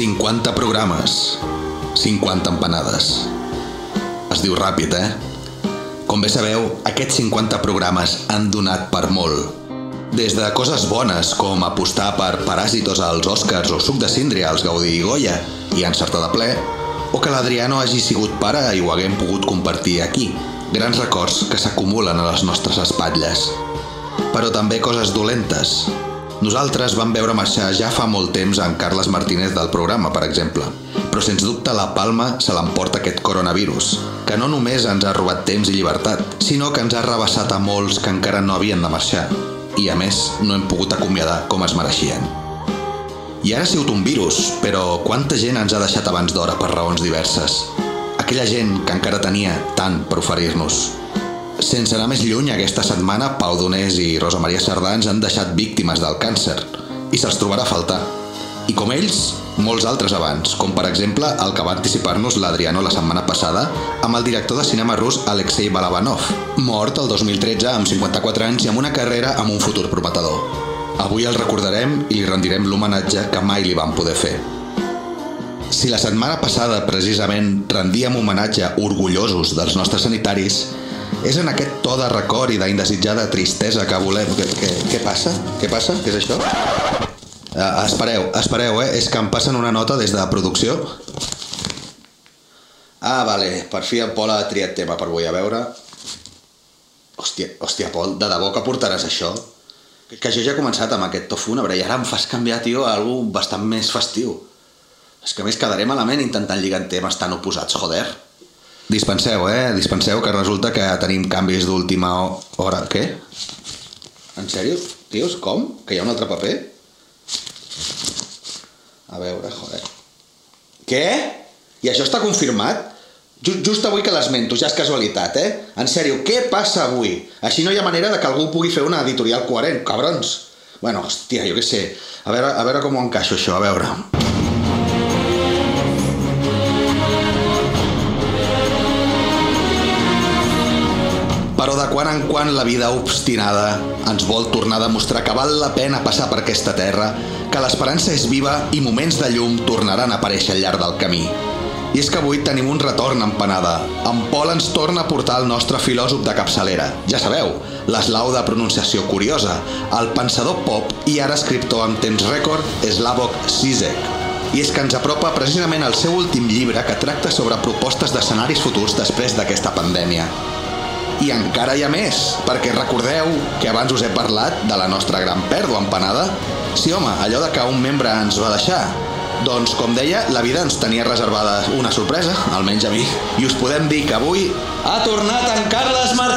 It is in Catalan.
50 programes, 50 empanades. Es diu ràpid, eh? Com bé sabeu, aquests 50 programes han donat per molt. Des de coses bones, com apostar per Paràsitos als Oscars o Suc de Síndria als Gaudí i Goya, i encertar de ple, o que l'Adriano hagi sigut pare i ho haguem pogut compartir aquí. Grans records que s'acumulen a les nostres espatlles. Però també coses dolentes, nosaltres vam veure marxar ja fa molt temps en Carles Martínez del programa, per exemple. Però sens dubte la palma se l'emporta aquest coronavirus, que no només ens ha robat temps i llibertat, sinó que ens ha rebassat a molts que encara no havien de marxar. I a més, no hem pogut acomiadar com es mereixien. I ara ha sigut un virus, però quanta gent ens ha deixat abans d'hora per raons diverses? Aquella gent que encara tenia tant per oferir-nos. Sense anar més lluny, aquesta setmana Pau Donés i Rosa Maria Sardà ens han deixat víctimes del càncer i se'ls trobarà a faltar. I com ells, molts altres abans, com per exemple el que va anticipar-nos l'Adriano la setmana passada amb el director de cinema rus Alexei Balabanov, mort el 2013 amb 54 anys i amb una carrera amb un futur prometedor. Avui el recordarem i li rendirem l'homenatge que mai li vam poder fer. Si la setmana passada precisament rendíem homenatge orgullosos dels nostres sanitaris, és en aquest to de record i d'indesitjada tristesa que volem... Què, què, passa? Què passa? Què és això? Uh, espereu, espereu, eh? És que em passen una nota des de producció. Ah, vale, per fi en Pol ha triat tema per avui, a veure... Hòstia, hòstia, Pol, de debò que portaràs això? Que, que jo ja he començat amb aquest to fúnebre i ara em fas canviar, tio, a algú bastant més festiu. És que a més quedaré malament intentant lligar temes tan oposats, joder. Dispenseu, eh? Dispenseu, que resulta que tenim canvis d'última hora. Què? En sèrio? Tios, com? Que hi ha un altre paper? A veure, joder. Què? I això està confirmat? Just, just avui que l'esmento, ja és casualitat, eh? En sèrio, què passa avui? Així no hi ha manera de que algú pugui fer una editorial coherent, cabrons. Bueno, hòstia, jo què sé. A veure, a veure com ho encaixo això, a veure. Quan en quan la vida obstinada ens vol tornar a demostrar que val la pena passar per aquesta terra, que l'esperança és viva i moments de llum tornaran a aparèixer al llarg del camí. I és que avui tenim un retorn empanada. En Pol ens torna a portar el nostre filòsof de capçalera. Ja sabeu, l'eslau de pronunciació curiosa, el pensador pop i ara escriptor amb temps rècord, Slavok Zizek. I és que ens apropa precisament el seu últim llibre que tracta sobre propostes d'escenaris futurs després d'aquesta pandèmia. I encara hi ha més, perquè recordeu que abans us he parlat de la nostra gran pèrdua empanada? Sí, home, allò de que un membre ens va deixar. Doncs, com deia, la vida ens tenia reservada una sorpresa, almenys a mi, i us podem dir que avui ha tornat en Carles Martínez!